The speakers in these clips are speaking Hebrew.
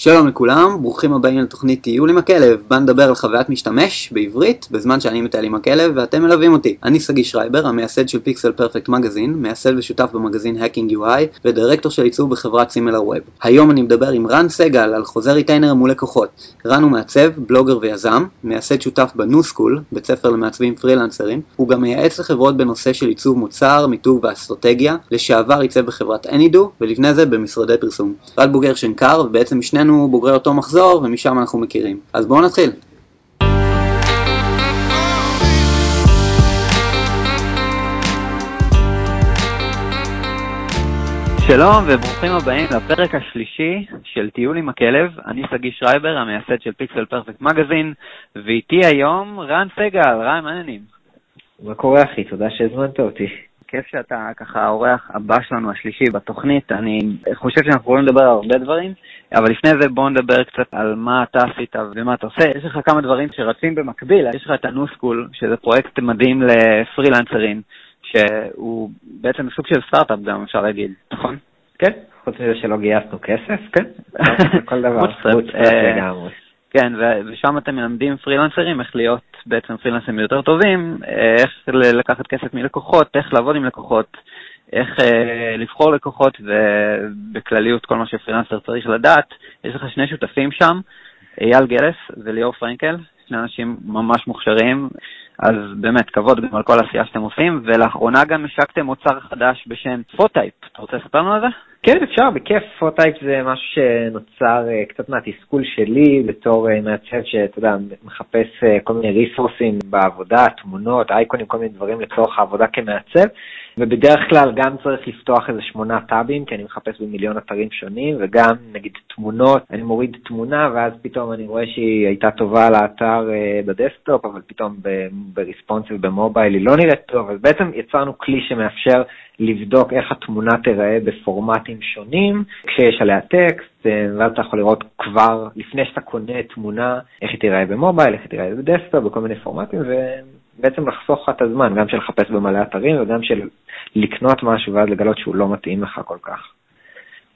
שלום לכולם, ברוכים הבאים לתוכנית טיול עם הכלב, בה נדבר על חוויית משתמש בעברית, בזמן שאני מטייל עם הכלב ואתם מלווים אותי. אני שגיא שרייבר, המייסד של Pixel Perfect Magazine, מייסד ושותף במגזין Hacking UI, ודירקטור של עיצוב בחברת SimilarWeb. היום אני מדבר עם רן סגל על חוזר retainer מול לקוחות. רן הוא מעצב, בלוגר ויזם, מייסד שותף ב New School, בית ספר למעצבים פרילנסרים, הוא גם מייעץ לחברות בנושא של עיצוב מוצר, מיתוג ואסטרטגיה, לשעבר עיצב בחברת Anydo, ולפני זה במשרדי פרסום. רן בוגר שנקר, ובעצם משנינו שנינו בוגרי אותו מחזור ומשם אנחנו מכירים. אז בואו נתחיל. שלום וברוכים הבאים לפרק השלישי של טיול עם הכלב. אני שגיא שרייבר, המייסד של Pixel Perfect Magazine, ואיתי היום רן סגל. רן, מה העניינים? מה קורה אחי? תודה שהזמנת אותי. כיף שאתה ככה האורח הבא שלנו, השלישי בתוכנית. אני חושב שאנחנו יכולים לדבר על הרבה דברים, אבל לפני זה בואו נדבר קצת על מה אתה עשית ומה אתה עושה. יש לך כמה דברים שרצים במקביל, יש לך את ה New School, שזה פרויקט מדהים לפרילנסרים, שהוא בעצם סוג של סטארט-אפ גם, אפשר להגיד, נכון? כן, חוץ מזה שלא גייסנו כסף, כן, כל דבר, חוץ אה, לגמרי. כן, ושם אתם מלמדים פרילנסרים איך להיות בעצם פרילנסרים יותר טובים, איך לקחת כסף מלקוחות, איך לעבוד עם לקוחות, איך אה, לבחור לקוחות, ובכלליות כל מה שפרילנסר צריך לדעת. יש לך שני שותפים שם, אייל גלס וליאור פרנקל, שני אנשים ממש מוכשרים, אז באמת, כבוד גם על כל העשייה שאתם עושים, ולאחרונה גם השקתם מוצר חדש בשם פוטייפ. אתה רוצה לספר לנו על זה? כן, אפשר, בכיף. פוטייפ זה משהו שנוצר אה, קצת מהתסכול שלי בתור אה, מעצב שאתה יודע, מחפש אה, כל מיני ריסורסים בעבודה, תמונות, אייקונים, כל מיני דברים לצורך העבודה כמעצב. ובדרך כלל גם צריך לפתוח איזה שמונה טאבים, כי אני מחפש במיליון אתרים שונים, וגם נגיד תמונות, אני מוריד תמונה, ואז פתאום אני רואה שהיא הייתה טובה אה, ב desktop, אבל פתאום ב responsive ב mobile היא לא נראית טוב, אז בעצם יצרנו כלי שמאפשר לבדוק איך התמונה תיראה בפורמטים שונים, כשיש עליה טקסט, אה, ואז אתה יכול לראות כבר, לפני שאתה קונה תמונה, איך היא תיראה ב mobile, איך היא תיראה ב desktop, בכל מיני פורמטים, ובעצם לחסוך לך את הזמן, גם של לחפש במלא אתרים וגם של לקנות משהו ואז לגלות שהוא לא מתאים לך כל כך.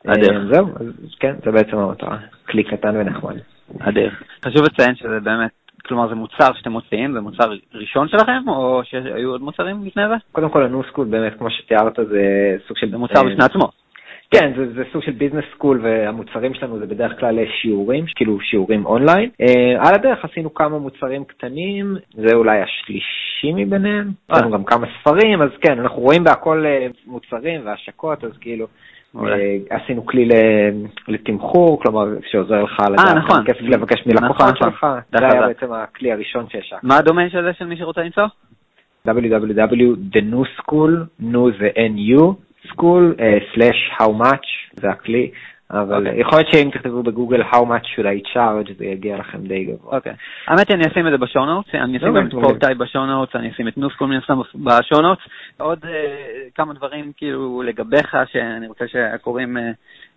הדרך. אה, זהו, אז כן, זה בעצם המטרה, כלי קטן ונחמד. הדרך. חשוב לציין שזה באמת כלומר זה מוצר שאתם מוציאים, זה מוצר ראשון שלכם, או שהיו עוד מוצרים לפני זה? קודם כל ה New School באמת, כמו שתיארת, זה סוג של... זה מוצר בפני עצמו. כן, זה, זה סוג של business school והמוצרים שלנו זה בדרך כלל שיעורים, כאילו שיעורים אונליין. אה, על הדרך עשינו כמה מוצרים קטנים, זה אולי השלישי מביניהם. יש לנו גם כמה ספרים, אז כן, אנחנו רואים בהכל אה, מוצרים והשקות, אז כאילו אה, עשינו כלי לתמחור, כלומר שעוזר לך לדעת נכון. כסף לבקש מלקוחות נכון, שלך, זה היה בעצם הכלי הראשון שהשקנו. מה הדומיין של זה של מי שרוצה למצוא? www.thenewschool, new זה NU, school, slash how much, זה הכלי. אבל אוקיי. אוקיי. יכול להיות שאם תכתבו בגוגל how much should I charge זה יגיע לכם די גבוה. אוקיי. האמת היא אני אשים את זה ב show notes, אני אשים גם את פורטאי ב show notes, אני אשים את New School מן הסתם ב show notes. עוד uh, כמה דברים כאילו לגביך שאני רוצה שהקוראים uh,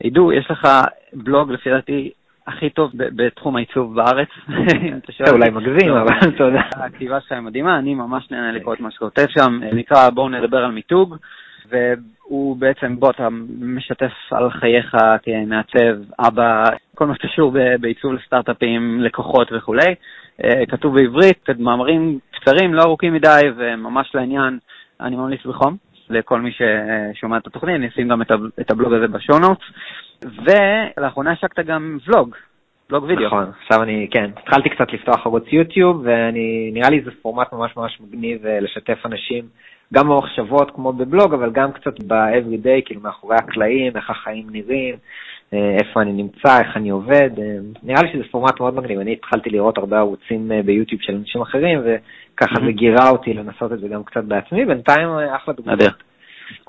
ידעו, יש לך בלוג לפי דעתי הכי טוב בתחום העיצוב בארץ. אולי מגזים, לא, אבל תודה. הכתיבה שלך היא מדהימה, אני ממש נהנה לקרוא את מה שכותב שם, נקרא בואו נדבר על מיתוג. והוא בעצם, בוא, אתה משתף על חייך כמעצב, אבא, כל מה שקשור בעיצוב לסטארט-אפים, לקוחות וכולי. אה, כתוב בעברית, מאמרים קצרים, לא ארוכים מדי וממש לעניין, אני ממליץ בחום לכל מי ששומע את התוכנית, אני אשים גם את הבלוג הזה בשונוטס. ולאחרונה השקת גם ולוג, ולוג וידאו. נכון, עכשיו אני, כן, התחלתי קצת לפתוח ערוץ יוטיוב, ואני, נראה לי זה פורמט ממש ממש מגניב אה, לשתף אנשים. גם במחשבות כמו בבלוג, אבל גם קצת ב-everyday, כאילו מאחורי הקלעים, איך החיים נראים, אה, איפה אני נמצא, איך אני עובד. אה, נראה לי שזה פורמט מאוד מגניב. אני התחלתי לראות הרבה ערוצים ביוטיוב של אנשים אחרים, וככה זה גירה אותי לנסות את זה גם קצת בעצמי. בינתיים אחלה דוגמא.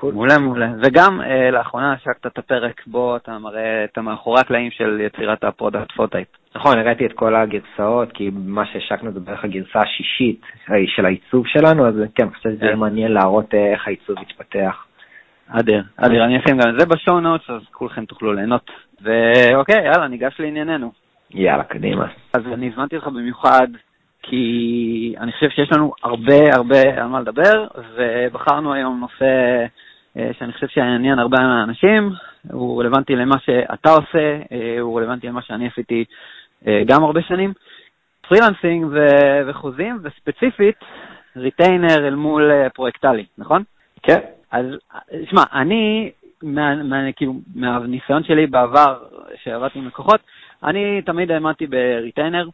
מעולה, מעולה. וגם לאחרונה השקת את הפרק בו אתה מראה את המאחורי הקלעים של יצירת ה Product Hunt טייפ. נכון, הראיתי את כל הגרסאות, כי מה שהשקנו זה בערך הגרסה השישית של העיצוב שלנו, אז כן, חושב שזה יהיה כן. מעניין להראות אה, איך העיצוב יתפתח. אדר, אדר, אני אשים גם את זה ב show notes, אז כולכם תוכלו ליהנות. ואוקיי, יאללה, ניגש לענייננו. יאללה, קדימה. אז אני הזמנתי אותך במיוחד, כי אני חושב שיש לנו הרבה הרבה על מה לדבר, ובחרנו היום נושא אה, שאני חושב שיעניין הרבה מהאנשים, הוא רלוונטי למה שאתה עושה, הוא רלוונטי למה שאני עשיתי גם הרבה שנים. freelancing ו- וחוזים, וספציפית retainer אל מול פרויקטלי, נכון? כן. אז שמע, אני, מה, מה, כאילו, מהניסיון שלי בעבר, שעבדתי עם לקוחות, אני תמיד האמנתי ב retainer,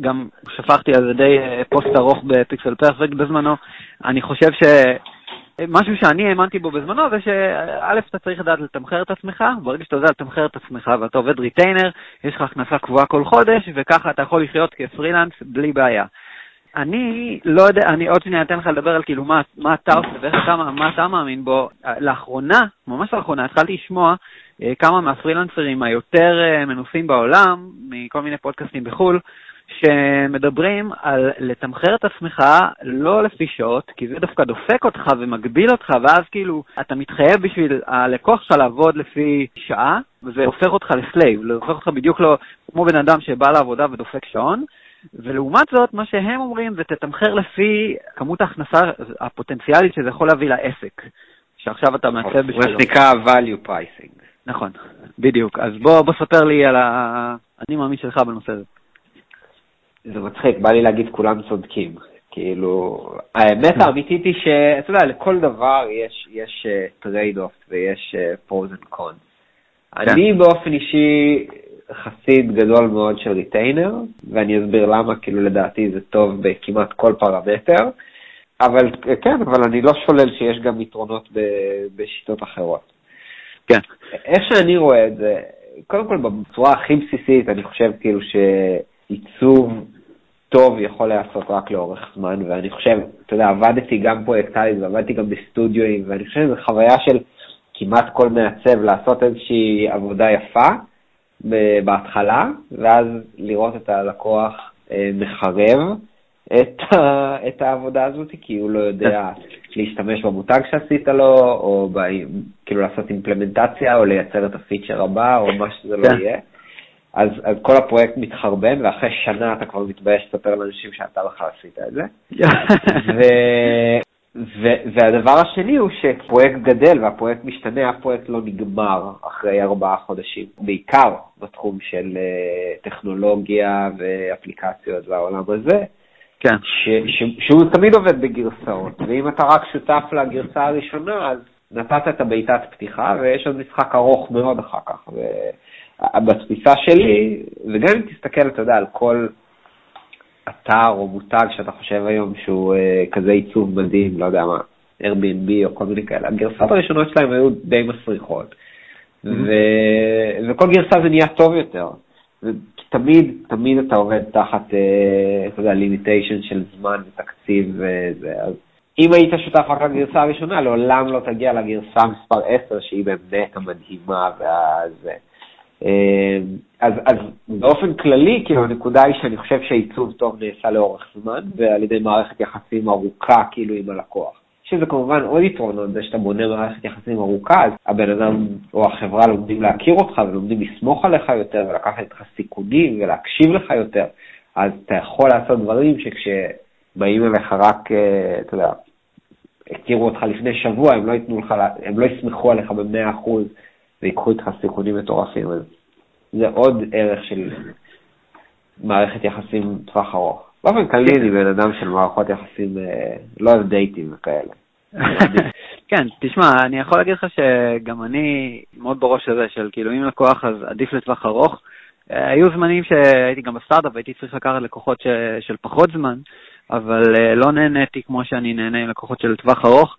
גם שפכתי על זה די אה, פוסט ארוך ב Pixel Perfect בזמנו. אני חושב שמשהו שאני האמנתי בו בזמנו זה שא', אתה צריך לדעת לתמחר את עצמך, ברגע שאתה יודע לתמחר את עצמך ואתה עובד retainer, יש לך הכנסה קבועה כל חודש, וככה אתה יכול לחיות כפרילנס בלי בעיה. אני לא יודע, אני עוד שנייה אתן לך לדבר על כאילו מה, מה אתה עושה ואיך אתה, מה אתה מאמין בו. לאחרונה, ממש לאחרונה, התחלתי לשמוע אה, כמה מהפרילנסרים היותר אה, מנוסים בעולם, מכל מיני פודקאסטים בחו"ל, שמדברים על לתמחר את עצמך לא לפי שעות, כי זה דווקא דופק אותך ומגביל אותך, ואז כאילו אתה מתחייב בשביל הלקוח שלך לעבוד לפי שעה, וזה הופך אותך ל slave, זה הופך אותך בדיוק לא כמו בן אדם שבא לעבודה ודופק שעון. ולעומת זאת, מה שהם אומרים זה תתמחר לפי כמות ההכנסה הפוטנציאלית שזה יכול להביא לעסק, שעכשיו אתה מעצב בשבילו. זה נקרא value pricing. נכון, בדיוק. אז בוא, בוא ספר לי על האני מאמין שלך בנושא הזה. זה מצחיק, בא לי להגיד כולם צודקים. כאילו, האמת האמיתית היא שאתה יודע, לכל דבר יש, יש trade אה, off ויש pros and cons. אני באופן אישי חסיד גדול מאוד של retainer, ואני אסביר למה, כאילו לדעתי זה טוב בכמעט כל פרמטר, אבל כן, אבל אני לא שולל שיש גם יתרונות ב, בשיטות אחרות. כן. איך שאני רואה את זה, קודם כל בצורה הכי בסיסית, אני חושב כאילו שעיצוב טוב יכול להיעשות רק לאורך זמן, ואני חושב, אתה יודע, עבדתי גם פרויקטלית ועבדתי גם בסטודיואים, ואני חושב שזו חוויה של כמעט כל מעצב לעשות איזושהי עבודה יפה בהתחלה, ואז לראות את הלקוח אה, מחרב את, את העבודה הזאת, כי הוא לא יודע להשתמש במותג שעשית לו, או ב, כאילו לעשות אימפלמנטציה, או לייצר את הפיצ'ר הבא, או מה שזה לא כן. יהיה. אז, אז כל הפרויקט מתחרבן, ואחרי שנה אתה כבר מתבייש לספר לאנשים שאתה בכלל עשית את זה. ו, ו, והדבר השני הוא שפרויקט גדל והפרויקט משתנה, אף פרויקט לא נגמר אחרי ארבעה חודשים, בעיקר בתחום של uh, טכנולוגיה ואפליקציות והעולם הזה. כן. ש, ש, שהוא תמיד עובד בגרסאות, ואם אתה רק שותף לגרסה הראשונה, אז נתת את הבעיטת פתיחה, ויש עוד משחק ארוך מאוד אחר כך. ובתפיסה שלי, וגם אם תסתכל, אתה יודע, על כל אתר או מותג שאתה חושב היום שהוא uh, כזה עיצוב מדהים, לא יודע מה, Airbnb או כל מיני כאלה, הגרסאות הראשונות שלהם היו די מסריחות. Mm-hmm. ו... וכל גרסה זה נהיה טוב יותר. תמיד, תמיד אתה עובד תחת, uh, אתה יודע, לימיטיישן של זמן ותקציב וזה. אז אם היית שותף רק לגרסה הראשונה, לעולם לא תגיע לגרסה מספר 10, שהיא באמת המדהימה והזה. אה, אז, אז באופן כללי, כאילו, הנקודה היא שאני חושב שעיצוב טוב נעשה לאורך זמן, ועל ידי מערכת יחסים ארוכה, כאילו, עם הלקוח. שזה כמובן עוד יתרונות, זה שאתה בונה מערכת יחסים ארוכה, אז הבן אדם או החברה לומדים להכיר אותך ולומדים לסמוך עליך יותר ולקחת איתך סיכונים ולהקשיב לך יותר, אז אתה יכול לעשות דברים שכשבאים אליך רק, אה, אתה יודע, הכירו אותך לפני שבוע, הם לא לך, הם לא יסמכו עליך ב-100% ויקחו איתך סיכונים מטורפים. אז זה עוד ערך של מערכת יחסים טווח ארוך. באופן כללי אני בן אדם של מערכות יחסים, אה, לא אוהב דייטים וכאלה. כן, תשמע, אני יכול להגיד לך שגם אני מאוד בראש הזה של כאילו אם לקוח אז עדיף לטווח ארוך. אה, היו זמנים שהייתי גם בסטארט-אפ והייתי צריך לקחת לקוחות ש... של פחות זמן, אבל uh, לא נהניתי כמו שאני נהנה עם לקוחות של טווח ארוך.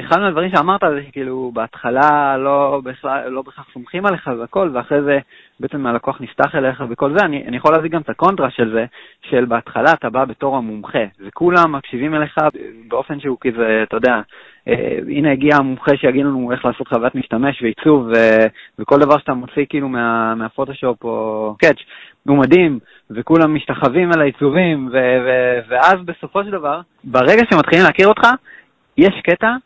אחד מהדברים שאמרת זה שכאילו בהתחלה לא בכלל לא בהכרח סומכים עליך והכל, ואחרי זה בעצם הלקוח נפתח אליך וכל זה, אני, אני יכול להביא גם את הקונטרה של זה, של בהתחלה אתה בא בתור המומחה, וכולם מקשיבים אליך באופן שהוא כזה, אתה יודע, uh, הנה הגיע המומחה שיגיד לנו איך לעשות חוויית משתמש ועיצוב, ו, וכל דבר שאתה מוציא כאילו מה, מהפוטושופ או קאץ', הוא מדהים, וכולם משתחווים על העיצובים, ו- ו- ואז בסופו של דבר, ברגע שמתחילים להכיר אותך, יש קטע,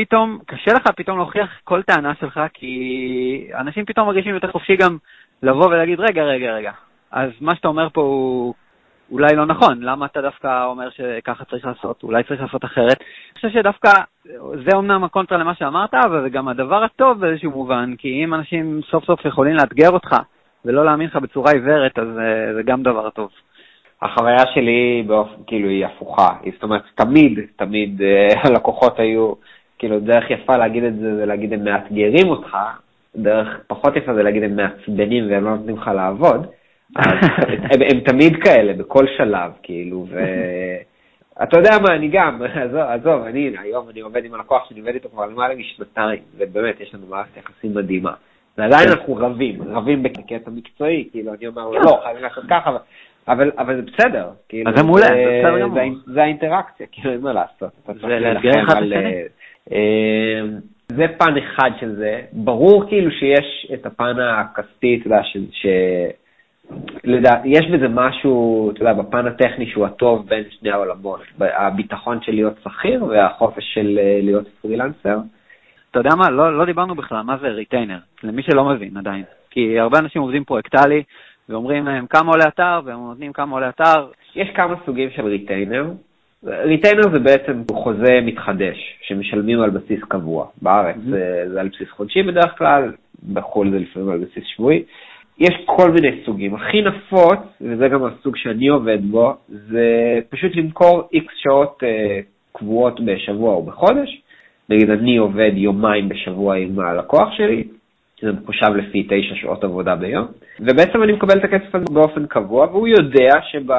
פתאום, קשה לך פתאום להוכיח כל טענה שלך, כי אנשים פתאום מרגישים יותר חופשי גם לבוא ולהגיד, רגע, רגע, רגע, אז מה שאתה אומר פה הוא אולי לא נכון, למה אתה דווקא אומר שככה צריך לעשות, אולי צריך לעשות אחרת? אני חושב שדווקא זה אומנם הקונטרה למה שאמרת, אבל זה גם הדבר הטוב באיזשהו מובן, כי אם אנשים סוף סוף יכולים לאתגר אותך ולא להאמין לך בצורה עיוורת, אז uh, זה גם דבר טוב. החוויה שלי באופן, כאילו, היא הפוכה. זאת אומרת, תמיד, תמיד uh, הלקוחות היו, כאילו, דרך יפה להגיד את זה, זה להגיד הם מאתגרים אותך, דרך פחות יפה זה להגיד הם מעצבנים והם לא נותנים לך לעבוד. אז הם, הם תמיד כאלה, בכל שלב, כאילו, ו... אתה יודע מה, אני גם, עזוב, עזוב, אני, היום אני עובד עם הלקוח שאני עובד איתו כבר למעלה משנתיים, ובאמת, יש לנו מערכת יחסים מדהימה. ועדיין אנחנו רבים, רבים בקטע מקצועי, כאילו, אני אומר לו, לא, חייבים לעשות ככה, אבל, אבל זה בסדר, כאילו, אז זה מעולה, זה בסדר גמור. זה האינטרקציה, כאילו, אין מה לעשות. זה לאתגר אחד. אה, זה פן אחד של זה. ברור כאילו שיש את הפן הכספי, אתה יודע, ש... לדע, יש בזה משהו, אתה יודע, בפן הטכני שהוא הטוב בין שני העולמות, הביטחון של להיות שכיר והחופש של אה, להיות פרילנסר. אתה יודע מה, לא, לא דיברנו בכלל, מה זה retainer, למי שלא מבין עדיין. כי הרבה אנשים עובדים פרויקטלי ואומרים להם כמה עולה אתר, והם נותנים כמה עולה אתר. יש כמה סוגים של ריטיינר. ריטיינר זה בעצם חוזה מתחדש, שמשלמים על בסיס קבוע. בארץ mm-hmm. זה, זה על בסיס חודשי בדרך כלל, בחו"ל זה לפעמים על בסיס שבועי. יש כל מיני סוגים. הכי נפוץ, וזה גם הסוג שאני עובד בו, זה פשוט למכור איקס שעות אה, קבועות בשבוע או בחודש. נגיד אני עובד יומיים בשבוע עם הלקוח שלי, זה מחושב לפי תשע שעות עבודה ביום, ובעצם אני מקבל את הכסף באופן קבוע, והוא יודע שב...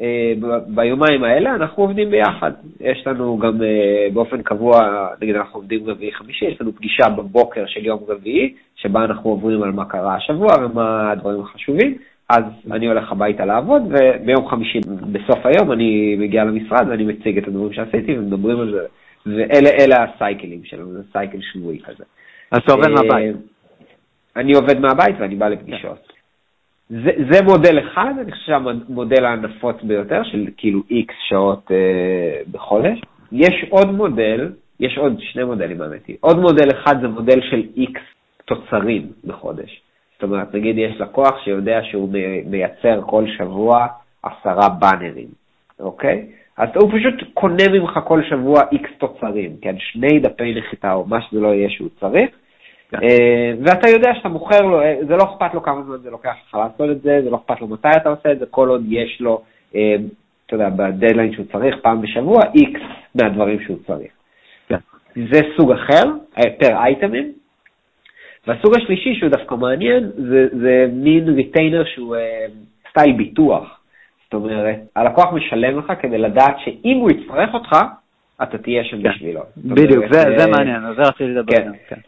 אה, ביומיים האלה אנחנו עובדים ביחד. יש לנו גם אה, באופן קבוע, נגיד אנחנו עובדים רביעי חמישי, יש לנו פגישה בבוקר של יום רביעי, שבה אנחנו עוברים על מה קרה השבוע ומה הדברים החשובים, אז אני הולך הביתה לעבוד, וביום חמישי בסוף היום אני מגיע למשרד ואני מציג את הדברים שעשיתי ומדברים על זה, ואלה הסייקלים שלנו, זה סייקל שבועי כזה. אז אתה עובד מהבית. אני עובד מהבית ואני בא לפגישות. זה, זה מודל אחד, אני חושב שהמודל הנפוץ ביותר, של כאילו איקס שעות אה, בחודש. יש עוד מודל, יש עוד שני מודלים האמת. עוד מודל אחד זה מודל של איקס תוצרים בחודש. זאת אומרת, נגיד יש לקוח שיודע שהוא מייצר כל שבוע עשרה באנרים, אוקיי? אז הוא פשוט קונה ממך כל שבוע איקס תוצרים, כן? שני דפי נחיתה או מה שזה לא יהיה שהוא צריך, כן. אה, ואתה יודע שאתה מוכר לו, אה, זה לא אכפת לו כמה זמן זה לוקח לך לעשות את זה, זה לא אכפת לו מתי אתה עושה את זה, כל עוד יש לו, אה, אתה יודע, בדדליין שהוא צריך, פעם בשבוע, איקס מהדברים שהוא צריך. כן. זה סוג אחר, per אייטמים. והסוג השלישי, שהוא דווקא מעניין, זה, זה מין retainer שהוא style ביטוח. זאת אומרת, הלקוח משלם לך כדי לדעת שאם הוא יצטרך אותך, אתה תהיה שם כן. בשבילו. בדיוק, זה, זה מעניין, זה רציתי לדבר. כן.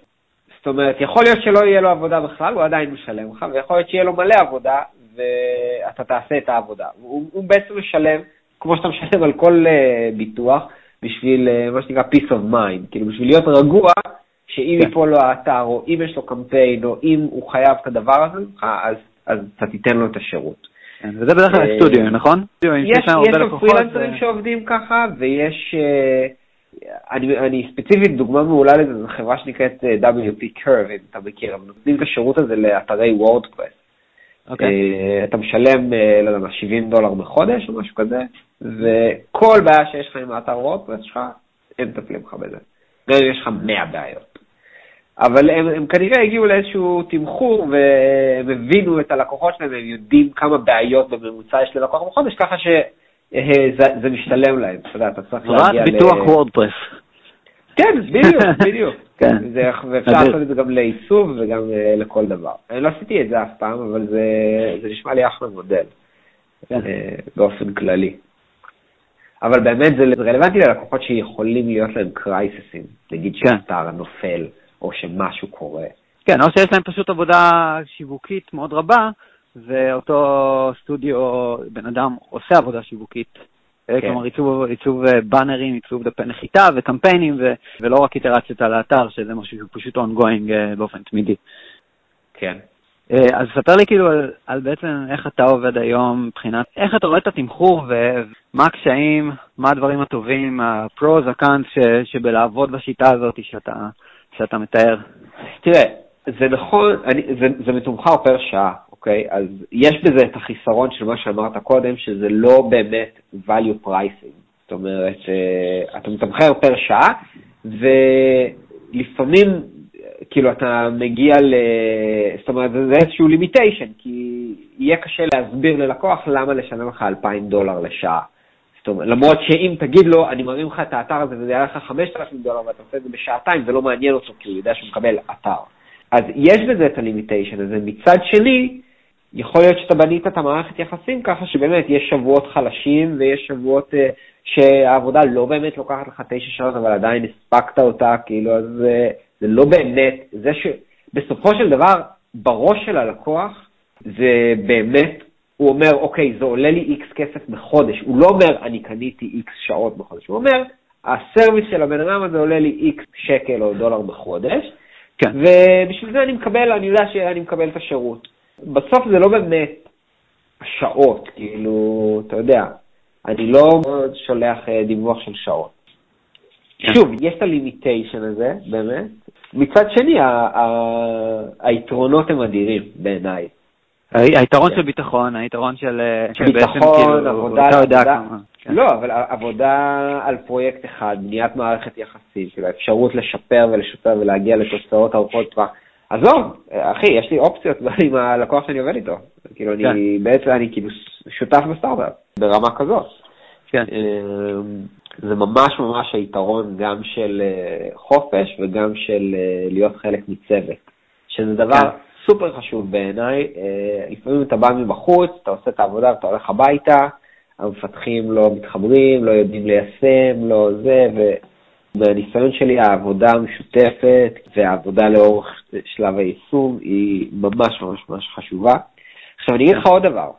זאת אומרת, יכול להיות שלא יהיה לו עבודה בכלל, הוא עדיין משלם לך, ויכול להיות שיהיה לו מלא עבודה, ואתה תעשה את העבודה. הוא, הוא בעצם משלם, כמו שאתה משלם על כל אה, ביטוח, בשביל uh, מה שנקרא peace of mind, כאילו בשביל להיות רגוע, שאם כן. ייפול לו האתר, או אם יש לו קמפיין, או אם הוא חייב את הדבר הזה ממך, אז, אז אתה תיתן לו את השירות. כן, וזה בדרך כלל אה, סטודיו, נכון? יש, יש לו פרילנסרים שעובדים ככה, ויש... Uh, אני, אני ספציפית, דוגמה מעולה לזה, זו חברה שנקראת אה, WP Curve, אם אתה מכיר, הם נותנים את השירות הזה לאתרי וורדפרס. Okay. Uh, אתה משלם, uh, לא יודע 70 דולר בחודש או משהו כזה, וכל בעיה שיש לך עם האתר וורדפרס שלך, הם מטפלים לך בזה. גם אם יש לך 100 בעיות. אבל הם, הם כנראה הגיעו לאיזשהו תמחור והם הבינו את הלקוחות שלהם, הם יודעים כמה בעיות בממוצע יש ללקוח בחודש, ככה ש... אה, זה, זה משתלם להם, אתה יודע, אתה צריך להגיע ל... רק ביטוח וורדפרס. כן, בדיוק, בדיוק. כן. ואפשר לעשות את זה גם לעיצוב וגם אה, לכל דבר. אני לא עשיתי את זה אף פעם, אבל זה, נשמע לי אחלה מודל, כן. אה, באופן כללי. אבל באמת זה, זה רלוונטי ללקוחות שיכולים להיות להם קרייססים, נגיד כן. שאתר נופל, או שמשהו קורה. כן, או שיש להם פשוט עבודה שיווקית מאוד רבה, ואותו סטודיו, בן אדם עושה עבודה שיווקית. כן. כלומר, עיצוב, עיצוב אה, באנרים, עיצוב דפי נחיתה וקמפיינים, ו, ולא רק איטרציות על האתר, שזה משהו שהוא פשוט ongoing uh, באופן תמידי. כן. אז ספר לי כאילו על, על בעצם איך אתה עובד היום מבחינת, איך אתה רואה את התמחור ומה הקשיים, מה הדברים הטובים, הפרוז, הקאנט שבלעבוד בשיטה הזאת שאתה, שאתה מתאר. תראה, זה נכון, אני, זה, זה מתומחר פר שעה, אוקיי? אז יש בזה את החיסרון של מה שאמרת קודם, שזה לא באמת value pricing. זאת אומרת, אתה מתמחר פר שעה, ולפעמים, כאילו, אתה מגיע ל... זאת אומרת, זה איזשהו לימיטיישן, כי יהיה קשה להסביר ללקוח למה לשלם לך 2,000 דולר לשעה. זאת אומרת, למרות שאם תגיד לו, אני מרים לך את האתר הזה וזה יעלה לך 5,000 דולר ואתה עושה את זה בשעתיים, זה לא מעניין אותו, כי הוא יודע שהוא מקבל אתר. אז יש בזה את הלימיטיישן הזה. מצד שני, יכול להיות שאתה בנית את המערכת יחסים ככה שבאמת יש שבועות חלשים ויש שבועות uh, שהעבודה לא באמת לוקחת לך תשע שעות, אבל עדיין הספקת אותה, כאילו, אז uh, זה לא באמת, זה שבסופו של דבר, בראש של הלקוח, זה באמת, הוא אומר, אוקיי, זה עולה לי איקס כסף בחודש. הוא לא אומר, אני קניתי איקס שעות בחודש, הוא אומר, הסרוויס של הבן אדם הזה עולה לי איקס שקל או דולר בחודש, כן. ובשביל זה אני מקבל, אני יודע שאני מקבל את השירות. בסוף זה לא באמת השעות, כאילו, אתה יודע, אני לא שולח אה, דיווח של שעות. כן. שוב, יש את הלימיטיישן הזה, באמת. מצד שני, היתרונות הם אדירים בעיניי. היתרון של ביטחון, היתרון של... אה, ביטחון, כאילו, עבודה, עבודה, כן. לא, אבל עבודה על פרויקט אחד, בניית מערכת יחסים, כאילו האפשרות לשפר ולשפר ולהגיע לתוצאות ארוכות טווח. עזוב, אחי, יש לי אופציות עם הלקוח שאני עובד איתו. כאילו, אני כן. בעצם, אני כאילו שותף בסטארט-אפ, ברמה כזאת. כן. אמ, זה ממש ממש היתרון גם של אה, חופש וגם של אה, להיות חלק מצוות, שזה דבר כן. סופר חשוב בעיניי. אה, לפעמים אתה בא מבחוץ, אתה עושה את העבודה ואתה הולך הביתה, המפתחים לא מתחברים, לא יודעים ליישם, לא זה, ומהניסיון שלי העבודה המשותפת והעבודה לאורך שלב היישום היא ממש ממש ממש חשובה. עכשיו אני אגיד לך עוד דבר,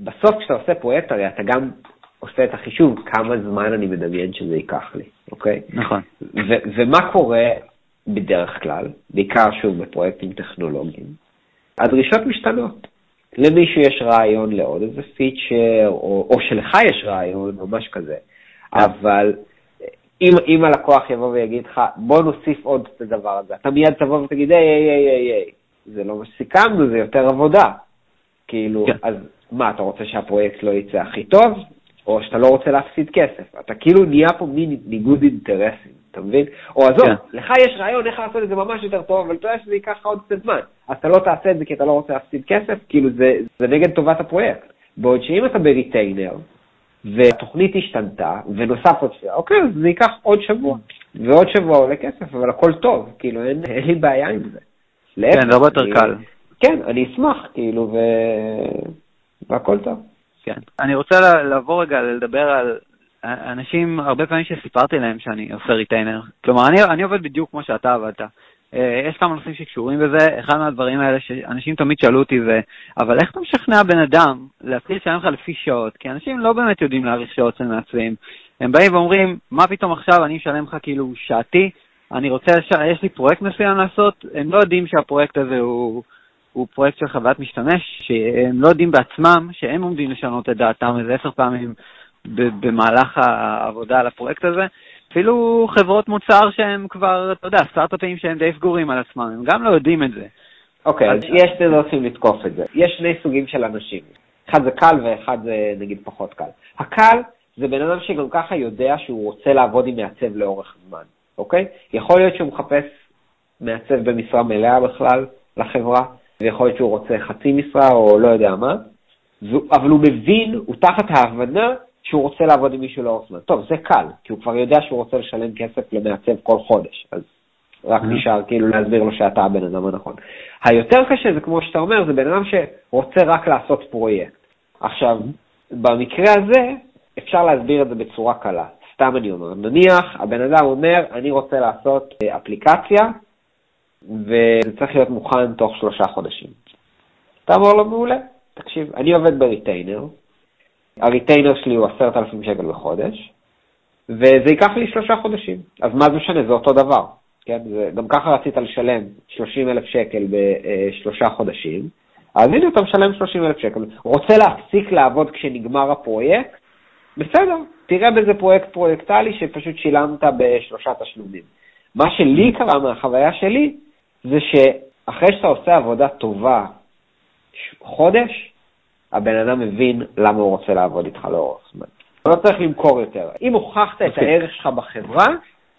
בסוף כשאתה עושה פרויקט הרי אתה גם עושה את החישוב כמה זמן אני מדמיין שזה ייקח לי, אוקיי? נכון. ומה קורה בדרך כלל, בעיקר שוב בפרויקטים טכנולוגיים? הדרישות משתנות. למישהו יש רעיון לעוד איזה פיצ'ר, או, או שלך יש רעיון, או משהו כזה, אבל אם, אם הלקוח יבוא ויגיד לך, בוא נוסיף עוד את הדבר הזה, אתה מיד תבוא ותגיד, היי, היי, היי, היי, היי, זה לא מה שסיכמנו, זה יותר עבודה. כאילו, כן. אז מה, אתה רוצה שהפרויקט לא יצא הכי טוב, או שאתה לא רוצה להפסיד כסף? אתה כאילו נהיה פה מין ניגוד אינטרסים. אתה מבין? או עזוב, כן. לך יש רעיון איך לעשות את זה ממש יותר טוב, אבל אתה יודע שזה ייקח לך עוד קצת זמן. אז אתה לא תעשה את זה כי אתה לא רוצה להפסיד כסף, כאילו זה, זה נגד טובת הפרויקט. בעוד שאם אתה בריטיינר, והתוכנית השתנתה, ונוסף עוד שבוע, אוקיי, אז זה ייקח עוד שבוע. ועוד שבוע עולה כסף, אבל הכל טוב, כאילו אין, אין לי בעיה עם זה. כן, זה הרבה יותר קל. כן, אני אשמח, כאילו, ו... והכל טוב. כן. אני רוצה לעבור רגע לדבר על אנשים, הרבה פעמים שסיפרתי להם שאני עושה ריטיינר, כלומר, אני, אני עובד בדיוק כמו שאתה עבדת. אה, יש כמה נושאים שקשורים בזה, אחד מהדברים האלה שאנשים תמיד שאלו אותי זה, אבל איך אתה משכנע בן אדם להתחיל לשלם לך לפי שעות? כי אנשים לא באמת יודעים להעריך שעות של מעצבים. הם באים ואומרים, מה פתאום עכשיו אני אשלם לך כאילו שעתי, אני רוצה, יש לי פרויקט מסוים לעשות, הם לא יודעים שהפרויקט הזה הוא, הוא פרויקט של חוויית משתמש, שהם לא יודעים בעצמם שהם עומדים לשנות את דעתם איזה עשר פעמים במהלך העבודה על הפרויקט הזה. אפילו חברות מוצר שהם כבר, אתה יודע, סטארט-אפים שהם די סגורים על עצמם, הם גם לא יודעים את זה. אוקיי, אז יש שני דרכים לתקוף את זה. יש שני סוגים של אנשים. אחד זה קל ואחד זה נגיד פחות קל. הקל זה בן אדם שגם ככה יודע שהוא רוצה לעבוד עם מעצב לאורך זמן, אוקיי? יכול להיות שהוא מחפש מעצב במשרה מלאה בכלל לחברה, ויכול להיות שהוא רוצה חצי משרה או לא יודע מה, אבל הוא מבין, הוא תחת ההבנה שהוא רוצה לעבוד עם מישהו לאורך זמן. טוב, זה קל, כי הוא כבר יודע שהוא רוצה לשלם כסף למעצב כל חודש, אז רק mm-hmm. נשאר כאילו להסביר לו שאתה הבן אדם הנכון. היותר קשה זה כמו שאתה אומר, זה בן אדם שרוצה רק לעשות פרויקט. עכשיו, במקרה הזה אפשר להסביר את זה בצורה קלה. סתם אני אומר, נניח הבן אדם אומר, אני רוצה לעשות אה, אפליקציה, וזה צריך להיות מוכן תוך שלושה חודשים. אתה אומר לו, מעולה, תקשיב, אני עובד בריטיינר, הריטיינר שלי הוא 10,000 שקל בחודש, וזה ייקח לי שלושה חודשים. אז מה זה משנה? זה אותו דבר. כן? זה, גם ככה רצית לשלם 30,000 שקל בשלושה חודשים, אז הנה אתה משלם 30,000 שקל. רוצה להפסיק לעבוד כשנגמר הפרויקט? בסדר, תראה באיזה פרויקט פרויקטלי שפשוט שילמת בשלושה תשלומים. מה שלי קרה מהחוויה שלי, זה שאחרי שאתה עושה עבודה טובה חודש, הבן אדם מבין למה הוא רוצה לעבוד איתך לאורך זמן. לא צריך למכור יותר. אם הוכחת את. הערך שלך בחברה,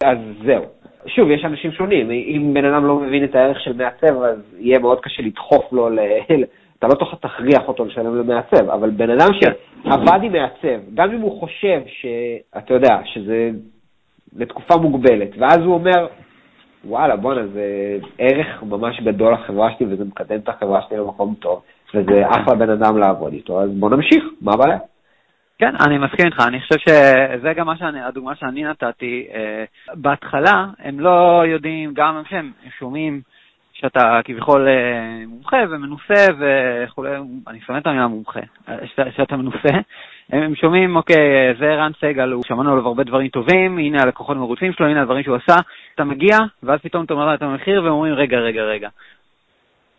אז זהו. שוב, יש אנשים שונים. אם בן אדם לא מבין את הערך של מעצב, אז יהיה מאוד קשה לדחוף לו ל... אתה לא תוכל תכריח אותו לשלם למעצב, אבל בן אדם שעבד עם מעצב, גם אם הוא חושב שאתה יודע, שזה לתקופה מוגבלת, ואז הוא אומר, וואלה, בואנה, זה ערך ממש גדול לחברה שלי, וזה מקדם את החברה שלי למקום טוב, וזה אחלה בן אדם לעבוד איתו, אז בוא נמשיך, מה הבעיה? כן, אני מסכים איתך, אני חושב שזה גם שאני, הדוגמה שאני נתתי. אה, בהתחלה הם לא יודעים, גם הם שומעים שאתה כביכול אה, מומחה ומנוסה וכולי, אני שונא את המילה מומחה, שאתה, שאתה מנוסה, הם, שומעים, אוקיי, זה רן סגל, הוא שמענו עליו הרבה דברים טובים, הנה הלקוחות מרוצים שלו, הנה הדברים שהוא עשה, אתה מגיע, ואז פתאום אתה אומר את המחיר, והם אומרים, רגע, רגע, רגע.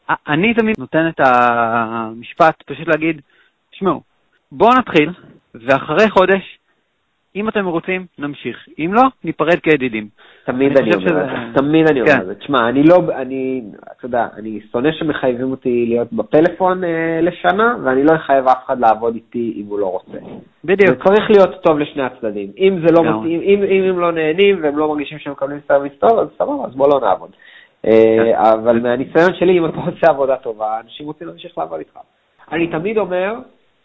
אני תמיד נותן את המשפט, פשוט להגיד, תשמעו, בואו נתחיל, ואחרי חודש, אם אתם רוצים, נמשיך. אם לא, ניפרד כידידים. תמיד אני אומר את זה, תמיד אני אומר כן. את זה. תשמע, אני לא, אני, אתה יודע, אני שונא שמחייבים אותי להיות בפלאפון אה, לשנה, ואני לא אחייב אף אחד לעבוד איתי אם הוא לא רוצה. זה בדיוק. צריך להיות טוב לשני הצדדים. אם זה לא. מתאים, אם, אם הם לא נהנים והם לא מרגישים שהם מקבלים service טוב, אז סבבה, אז בוא לא נעבוד. כן. אה, אבל מהניסיון שלי, אם אתה רוצה עבודה טובה, אנשים רוצים להמשיך לעבוד איתך. אני תמיד אומר,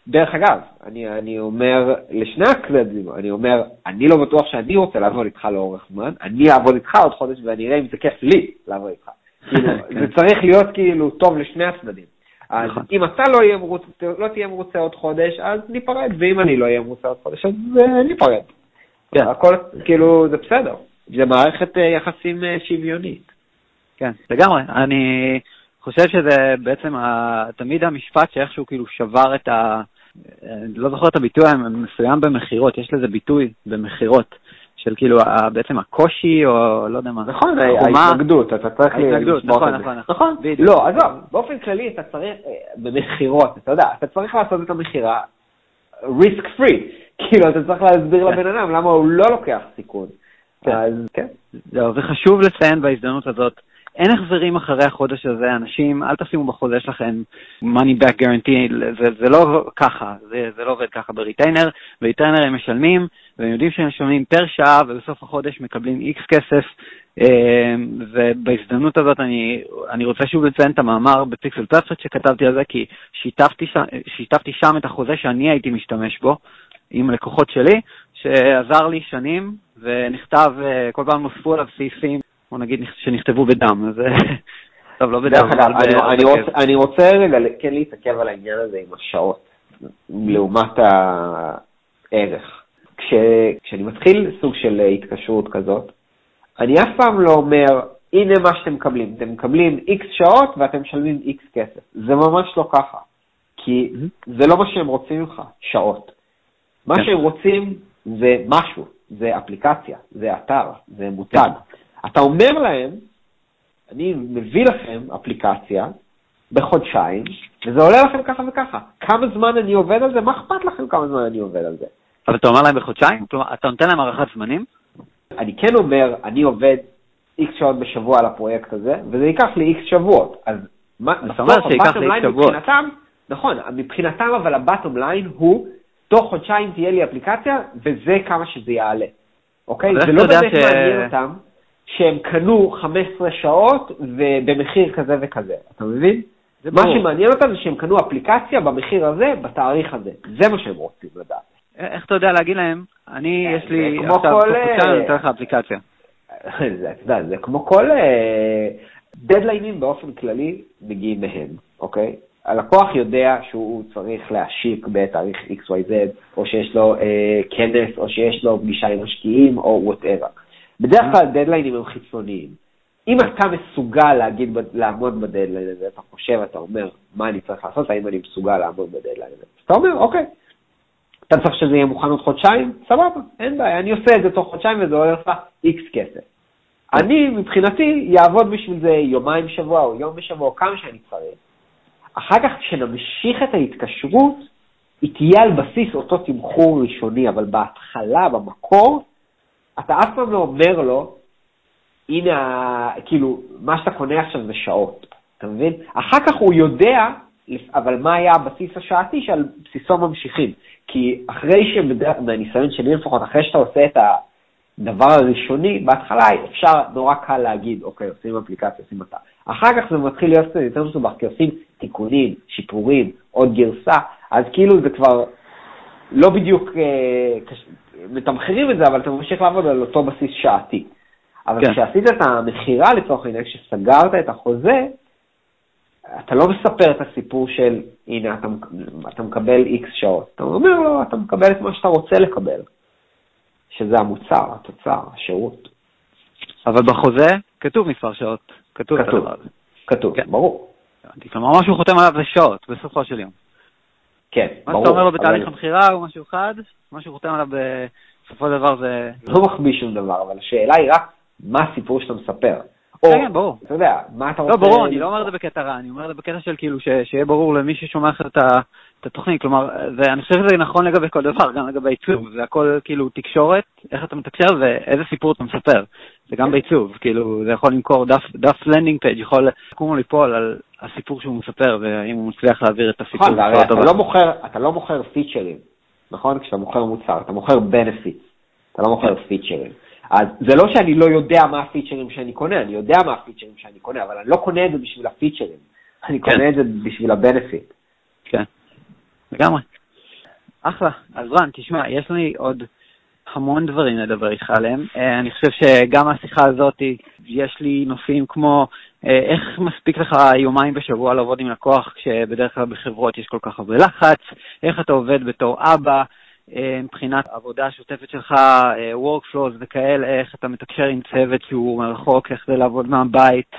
דרך אגב, אני, אני אומר לשני הצדדים, אני אומר, אני לא בטוח שאני רוצה לעבוד איתך לאורך זמן, אני אעבוד איתך עוד חודש ואני אראה אם זה כיף לי לעבוד איתך. כאילו, זה צריך להיות כאילו טוב לשני הצדדים. אז נכון. אם אתה לא, יהיה מרוץ, לא תהיה מרוצה עוד חודש, אז ניפרד, ואם אני לא אהיה מרוצה עוד חודש, אז אה, ניפרד. כן. הכל, כאילו, זה בסדר. זה מערכת אה, יחסים שוויונית. כן, לגמרי. אני חושב שזה בעצם ה... תמיד המשפט שאיכשהו כאילו שבר את ה... אני לא זוכר את הביטוי המסוים במכירות, יש לזה ביטוי במכירות, של כאילו בעצם הקושי, או לא יודע מה. נכון. ההתנגדות, אתה צריך ההתנגדות, לשמור נכון, את זה. נכון, נכון. בדיוק. לא, עזוב, באופן כללי אתה צריך, אה, במכירות, אתה יודע, אתה צריך לעשות את המכירה risk free, כאילו אתה צריך להסביר כן. לבן אדם למה הוא לא לוקח סיכון. כן. אז כן, זהו, וחשוב לציין בהזדמנות הזאת, אין החזרים אחרי החודש הזה, אנשים, אל תשימו בחוזה שלכם money back guarantee, זה, זה לא ככה, זה, זה לא עובד ככה ב retainer, ב retainer הם משלמים, והם יודעים שהם משלמים per שעה, ובסוף החודש מקבלים איקס כסף, אה, ובהזדמנות הזאת אני, אני רוצה שוב לציין את המאמר ב Pixel Perfect שכתבתי על זה, כי שיתפתי, שם- שיתפתי שם את החוזה שאני הייתי משתמש בו, עם הלקוחות שלי, שעזר לי שנים, ונכתב, אה, כל פעם נוספו עליו סעיפים, בוא נגיד שנכתבו בדם, אז טוב, לא בדם, דרך אגב, אבל אני-. רוצה- אני רוצה רגע כן להתעכב על העניין הזה עם השעות, לעומת הערך. כש- כשאני מתחיל סוג של התקשרות כזאת, אני אף פעם לא אומר, הנה מה שאתם מקבלים, אתם מקבלים איקס שעות ואתם משלמים איקס כסף. זה ממש לא ככה, כי זה לא מה שהם רוצים ממך, שעות. מה כן. שהם רוצים זה משהו, זה אפליקציה, זה אתר, זה מותג. אתה אומר להם, אני מביא לכם אפליקציה בחודשיים, וזה עולה לכם ככה וככה. כמה זמן אני עובד על זה? מה אכפת לכם כמה זמן אני עובד על זה? אבל אתה אומר להם בחודשיים? כלומר, אתה נותן להם הארכת זמנים? אני כן אומר, אני עובד איקס שעות בשבוע על הפרויקט הזה, וזה ייקח לי איקס שבועות. אז מה, אתה אומר שייקח ה-bottom לי line X שבועות. מבחינתם, נכון, מבחינתם אבל הבטום ליין הוא, תוך חודשיים תהיה לי אפליקציה, וזה כמה שזה יעלה. אוקיי? זה לא באמת ש- מעניין אותם שהם קנו 15 שעות ובמחיר כזה וכזה. אתה מבין? מה ברור. שמעניין אותם זה שהם קנו אפליקציה במחיר הזה, בתאריך הזה. זה מה שהם רוצים לדעת. איך אתה יודע להגיד להם, אני, אה, יש לי עכשיו, כל, חודשיים אה, אני נותן לך אפליקציה. זה, אתה יודע, זה כמו כל אה, דדליינים באופן כללי מגיעים מהם, אוקיי? הלקוח יודע שהוא צריך להשיק בתאריך XYZ, או שיש לו אה, כנס, או שיש לו פגישה עם משקיעים, או whatever. בדרך כלל דדליינים הם חיצוניים. אם אתה מסוגל להגיד, לעמוד בדדליין הזה, אתה חושב, אתה אומר, מה אני צריך לעשות, האם אני מסוגל לעמוד בדדליין הזה? אתה אומר, אוקיי, אתה צריך שזה יהיה מוכן עוד חודשיים? סבבה, אין בעיה, אני עושה את זה תוך חודשיים וזה עולה לך איקס כסף. אני, מבחינתי, יעבוד בשביל זה יומיים בשבוע או יום בשבוע או כמה שאני צריך. אחר כך, כשנמשיך את ההתקשרות, היא תהיה על בסיס אותו תמחור ראשוני, אבל בהתחלה, במקור, אתה אף פעם לא אומר לו, הנה, כאילו, מה שאתה קונה עכשיו זה שעות, אתה מבין? אחר כך הוא יודע אבל מה היה הבסיס השעתי שעל בסיסו ממשיכים? כי אחרי שמהניסיון שלי לפחות, אחרי שאתה עושה את הדבר הראשוני, בהתחלה אפשר, נורא קל להגיד, אוקיי, עושים אפליקציה, עושים אותה. אחר כך זה מתחיל להיות קצת יותר מסובך, כי עושים תיקונים, שיפורים, עוד גרסה, אז כאילו זה כבר לא בדיוק אה, מתמחרים את זה, אבל אתה ממשיך לעבוד על אותו בסיס שעתי. אבל כן. כשעשית את המכירה לצורך העניין, כשסגרת את החוזה, אתה לא מספר את הסיפור של, הנה, אתה, אתה מקבל איקס שעות. אתה אומר לו, אתה מקבל את מה שאתה רוצה לקבל, שזה המוצר, התוצר, השירות. אבל בחוזה כתוב מספר שעות. כתוב כתוב, כתוב, כן. ברור. כלומר, מה שהוא חותם עליו זה שעות, בסופו של יום. כן, ברור. מה שאתה אומר לו בתהליך. המכירה הוא משהו אחד, מה שהוא חותם עליו בסופו של דבר זה... לא מחביא שום דבר, אבל השאלה היא רק מה הסיפור שאתה מספר. או, כן, ברור. אתה יודע, מה אתה לא, רוצה... לא, ברור, אני לא אומר את זה בקטע רע, אני אומר את זה בקטע של כאילו, שיהיה ברור למי ששומע את ה... את התוכנית, כלומר, ואני חושב שזה נכון לגבי כל דבר, גם לגבי עיצוב, זה הכל כאילו תקשורת, איך אתה מתקשר ואיזה סיפור אתה מספר, זה גם בעיצוב, כאילו, זה יכול למכור דף, דף landing page, יכול לקום ליפול על הסיפור שהוא מספר, והאם הוא מצליח להעביר את הסיפור נכון, הרי אתה לא, מוכר, אתה לא מוכר פיצ'רים, נכון? כשאתה מוכר מוצר, אתה מוכר benefit, אתה לא מוכר פיצ'רים. אז זה לא שאני לא יודע מה הפיצ'רים שאני קונה, אני יודע מה הפיצ'רים שאני קונה, אבל אני לא קונה את זה בשביל הפיצ'רים, אני קונה כן. את זה בשביל הבנפיט. כן, לגמרי. אחלה. אז רן, תשמע, יש לי עוד המון דברים לדבר איתך עליהם. אה, אני חושב שגם השיחה הזאת, יש לי נושאים כמו אה, איך מספיק לך יומיים בשבוע לעבוד עם לקוח כשבדרך כלל בחברות יש כל כך הרבה לחץ, איך אתה עובד בתור אבא, אה, מבחינת העבודה השוטפת שלך, workflows וכאלה, איך אתה מתקשר עם צוות שהוא מרחוק, איך זה לעבוד מהבית.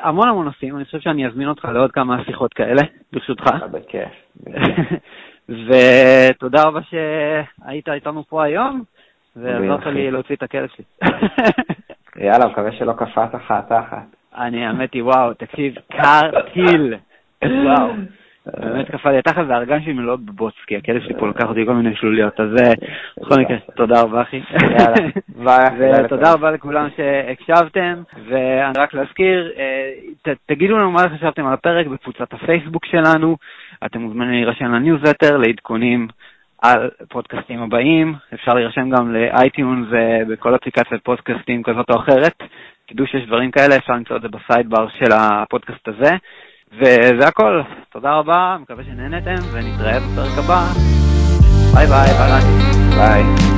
המון המון נושאים, אני חושב שאני אזמין אותך לעוד כמה שיחות כאלה, ברשותך. בכיף. ותודה רבה שהיית איתנו פה היום, ועזרת לי להוציא את הכלב שלי. יאללה, מקווה שלא קפאת לך התחת. אני, האמת היא, וואו, תקשיב, קר טיל. וואו. באמת קפא לי התחת והארגן שלי מלא בבוץ, כי הכלב שלי פה לקח אותי כל מיני שלוליות, אז אה, בכל מקרה, תודה רבה אחי. ותודה רבה לכולם שהקשבתם, ורק להזכיר, אה, תגידו לנו מה חשבתם על הפרק בקבוצת הפייסבוק שלנו, אתם מוזמנים להירשם לניוזלטר, לעדכונים על פודקאסטים הבאים, אפשר להירשם גם ל iTunes ובכל אה, אפליקציית פודקאסטים כזאת או אחרת, תדעו שיש דברים כאלה, אפשר למצוא את זה ב sidebar של הפודקאסט הזה. וזה הכל, תודה רבה, מקווה שנהנתם, ונתראה בפרק הבא. ביי ביי, ביי. ביי.